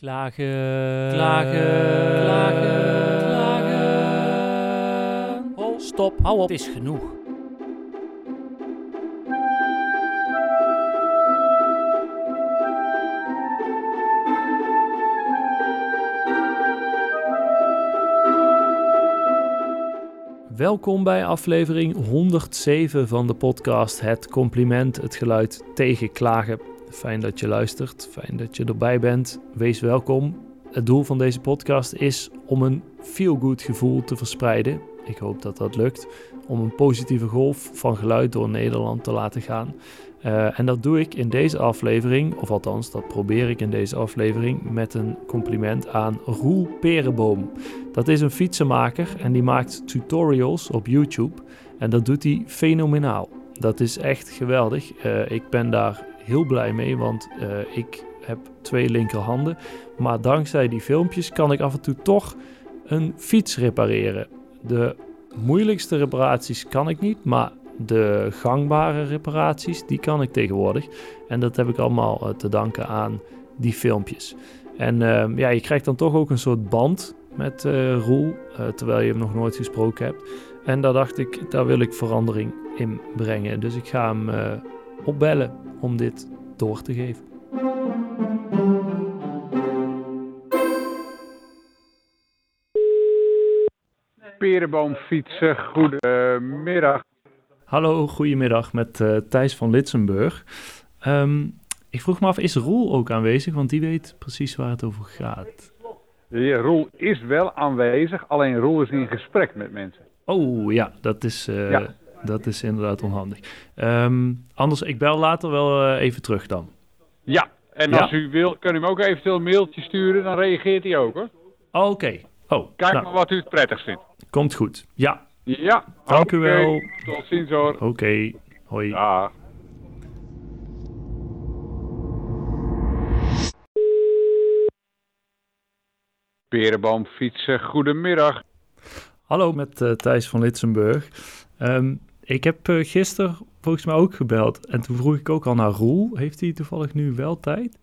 Klagen, klagen, klagen, klagen. Oh, stop, hou op, het is genoeg. Welkom bij aflevering 107 van de podcast Het Compliment, het geluid tegen klagen. Fijn dat je luistert, fijn dat je erbij bent. Wees welkom. Het doel van deze podcast is om een feel-good gevoel te verspreiden. Ik hoop dat dat lukt. Om een positieve golf van geluid door Nederland te laten gaan. Uh, en dat doe ik in deze aflevering, of althans, dat probeer ik in deze aflevering met een compliment aan Roel Perenboom. Dat is een fietsenmaker en die maakt tutorials op YouTube. En dat doet hij fenomenaal. Dat is echt geweldig. Uh, ik ben daar heel blij mee, want uh, ik heb twee linkerhanden. Maar dankzij die filmpjes kan ik af en toe toch een fiets repareren. De moeilijkste reparaties kan ik niet, maar de gangbare reparaties, die kan ik tegenwoordig. En dat heb ik allemaal uh, te danken aan die filmpjes. En uh, ja, je krijgt dan toch ook een soort band met uh, Roel, terwijl je hem nog nooit gesproken hebt. En daar dacht ik, daar wil ik verandering in brengen. Dus ik ga hem opbellen om dit door te geven. Perenboomfietsen, goedemiddag. Hallo, goedemiddag met uh, Thijs van Litsenburg. Um, ik vroeg me af, is Roel ook aanwezig? Want die weet precies waar het over gaat. Ja, Roel is wel aanwezig, alleen Roel is in gesprek met mensen. Oh ja, dat is, uh, ja. Dat is inderdaad onhandig. Um, anders, ik bel later wel uh, even terug dan. Ja, en als u wil, kun u hem ook eventueel een mailtje sturen, dan reageert hij ook hoor. Oké. Okay. Oh, Kijk nou. maar wat u het prettigst vindt. Komt goed. Ja. Ja. Dank okay. u wel. Tot ziens hoor. Oké. Okay. Hoi. Ja. Perenboomfietsen, goedemiddag. Hallo, met uh, Thijs van Litsenburg. Um, ik heb uh, gisteren volgens mij ook gebeld en toen vroeg ik ook al naar Roel. Heeft hij toevallig nu wel tijd?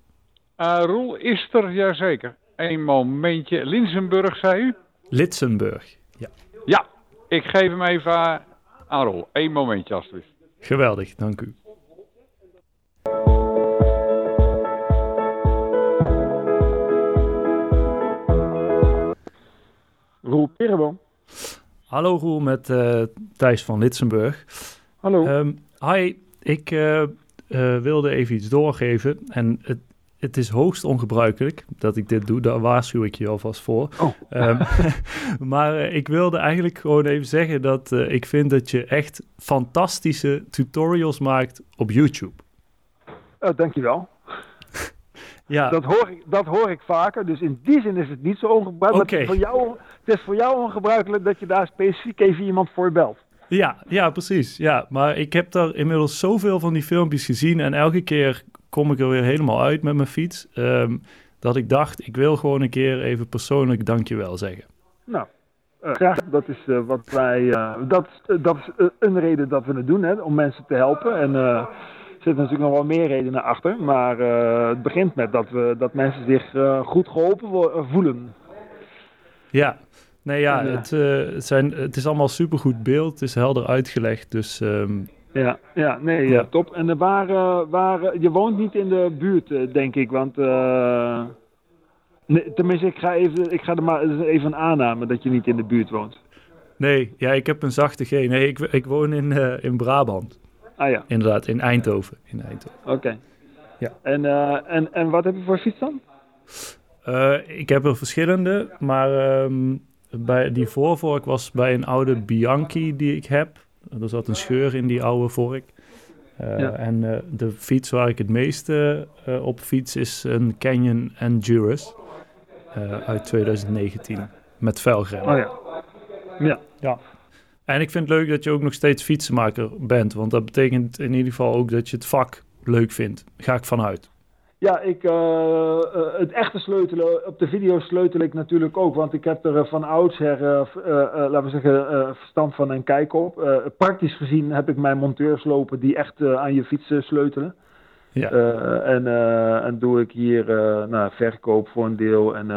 Uh, Roel is er, jazeker. Een momentje. Linsenburg, zei u? Litsenburg, ja. Ja, ik geef hem even aan Roel. Eén momentje, alstublieft. Geweldig, dank u. Hallo Roel, met uh, Thijs van Litsenburg. Hallo. Um, hi, ik uh, uh, wilde even iets doorgeven. En het, het is hoogst ongebruikelijk dat ik dit doe. Daar waarschuw ik je alvast voor. Oh. Um, maar ik wilde eigenlijk gewoon even zeggen dat ik vind dat je echt fantastische tutorials maakt op YouTube. Uh, dankjewel. Ja. Dat, hoor ik, dat hoor ik vaker. Dus in die zin is het niet zo ongebruikelijk. Okay. Voor jou, het is voor jou ongebruikelijk dat je daar specifiek even iemand voor belt. Ja, ja, precies. Ja, maar ik heb daar inmiddels zoveel van die filmpjes gezien. En elke keer kom ik er weer helemaal uit met mijn fiets. Um, dat ik dacht, ik wil gewoon een keer even persoonlijk dankjewel zeggen. Nou, uh, graag. Dat is uh, wat wij. Uh, dat, dat is een reden dat we het doen, hè, om mensen te helpen. En zitten natuurlijk nog wel meer redenen achter. Maar uh, het begint met dat, we, dat mensen zich uh, goed geholpen voelen. Ja, nee ja, het, het, zijn, het is allemaal supergoed beeld. Het is helder uitgelegd, dus... Um... Ja, ja, nee, ja. top. En waar, waar, je woont niet in de buurt, denk ik, want... Nee, tenminste, ik ga, even, ik ga er maar even een aanname dat je niet in de buurt woont. Nee, ja, ik heb een zachte G. Nee, ik, ik woon in, in Brabant. Ah ja. Inderdaad, in Eindhoven. In Eindhoven. Oké. Okay. Ja. En, uh, en, en wat heb je voor fiets dan? Uh, ik heb er verschillende, maar um, bij die voorvork was bij een oude Bianchi die ik heb. Er zat een scheur in die oude vork. Uh, ja. En de fiets waar ik het meeste op fiets is een Canyon Endurance uit 2019 met velgremmen. Oh ja. Ja. Ja. En ik vind het leuk dat je ook nog steeds fietsenmaker bent. Want dat betekent in ieder geval ook dat je het vak leuk vindt. Ga ik vanuit. Ja, ik, uh, uh, het echte sleutelen, op de video sleutel ik natuurlijk ook. Want ik heb er van oudsher, laten we zeggen, verstand van en kijk op. praktisch gezien heb ik mijn monteurs lopen die echt aan je fiets sleutelen. Ja. Eh, en, eh, en doe ik hier eh, nou, verkoop voor een deel en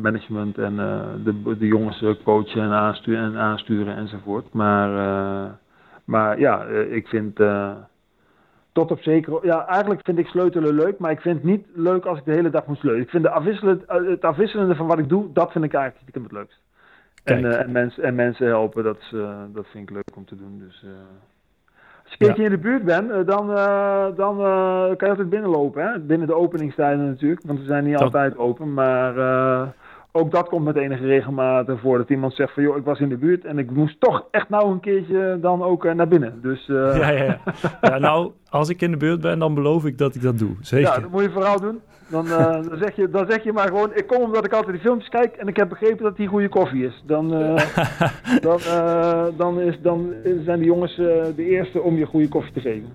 management en de, de jongens coachen en aansturen, en aansturen enzovoort. Maar, maar ja, ik vind tot op zekere... Ja, eigenlijk vind ik sleutelen leuk, maar ik vind het niet leuk als ik de hele dag moet sleutelen. Ik vind de het afwisselende van wat ik doe, dat vind ik eigenlijk het leukst. En, en, mensen en mensen helpen, dat, dat vind ik leuk om te doen. Dus, als je een keertje in de buurt bent, eh, dan, eh, dan eh, kan je altijd binnenlopen. Hè? Binnen de openingstijden natuurlijk, want we zijn niet Dat- altijd open. Maar eh, ook dat komt met enige regelmaat voor. Dat iemand zegt van, joh, ik was in de buurt en ik moest toch echt nou een keertje dan ook eh, naar binnen. Dus eh, Ja, ja, ja. ja, nou, als ik in de buurt ben, dan beloof ik dat ik dat doe. Zeker. ja, dat moet je vooral doen. Dan, eh, dan, zeg je, dan zeg je maar gewoon, ik kom omdat ik altijd die filmpjes kijk en ik heb begrepen dat die goede koffie is. Dan, dan, dan, is, dan zijn de jongens de eerste om je goede koffie te geven.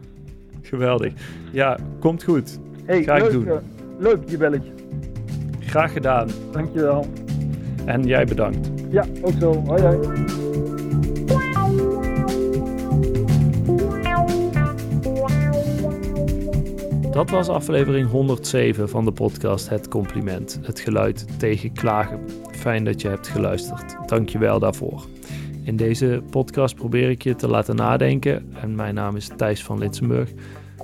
Geweldig. Ja, komt goed. Hey, Ga ik leuk, doen. eh, leuk je belletje. Graag gedaan. Dankjewel. En jij bedankt. Ja, ook zo. Hoi hoi. Dat was aflevering 107 van de podcast Het Compliment. Het geluid tegen klagen. Fijn dat je hebt geluisterd. Dank je wel daarvoor. In deze podcast probeer ik je te laten nadenken, en mijn naam is Thijs van Litsenburg,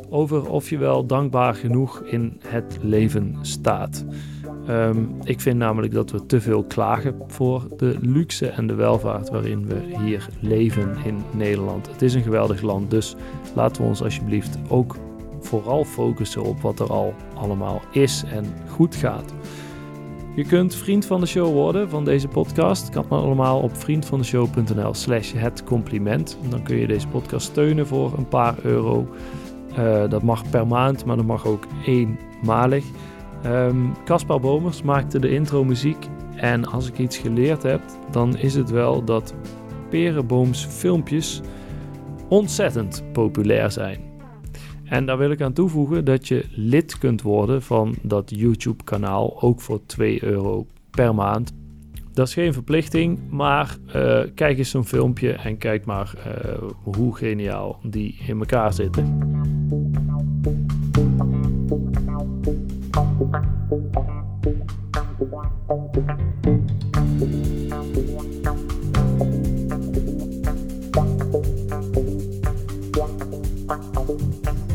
over of je wel dankbaar genoeg in het leven staat. Ehm, ik vind namelijk dat we te veel klagen voor de luxe en de welvaart waarin we hier leven in Nederland. Het is een geweldig land, dus laten we ons alsjeblieft ook vooral focussen op wat er al allemaal is en goed gaat. Je kunt vriend van de show worden van deze podcast. Kan allemaal op vriendvandeshow.nl slash het compliment. Dan kun je deze podcast steunen voor een paar euro. Eh, dat mag per maand, maar dat mag ook eenmalig. Ehm, Caspar Bomers maakte de intro muziek. En als ik iets geleerd heb, dan is het wel dat Perenbooms filmpjes ontzettend populair zijn. En daar wil ik aan toevoegen dat je lid kunt worden van dat YouTube-kanaal, ook voor 2 euro per maand. Dat is geen verplichting, maar eh, kijk eens zo'n filmpje en kijk maar eh, hoe geniaal die in elkaar zitten. うん。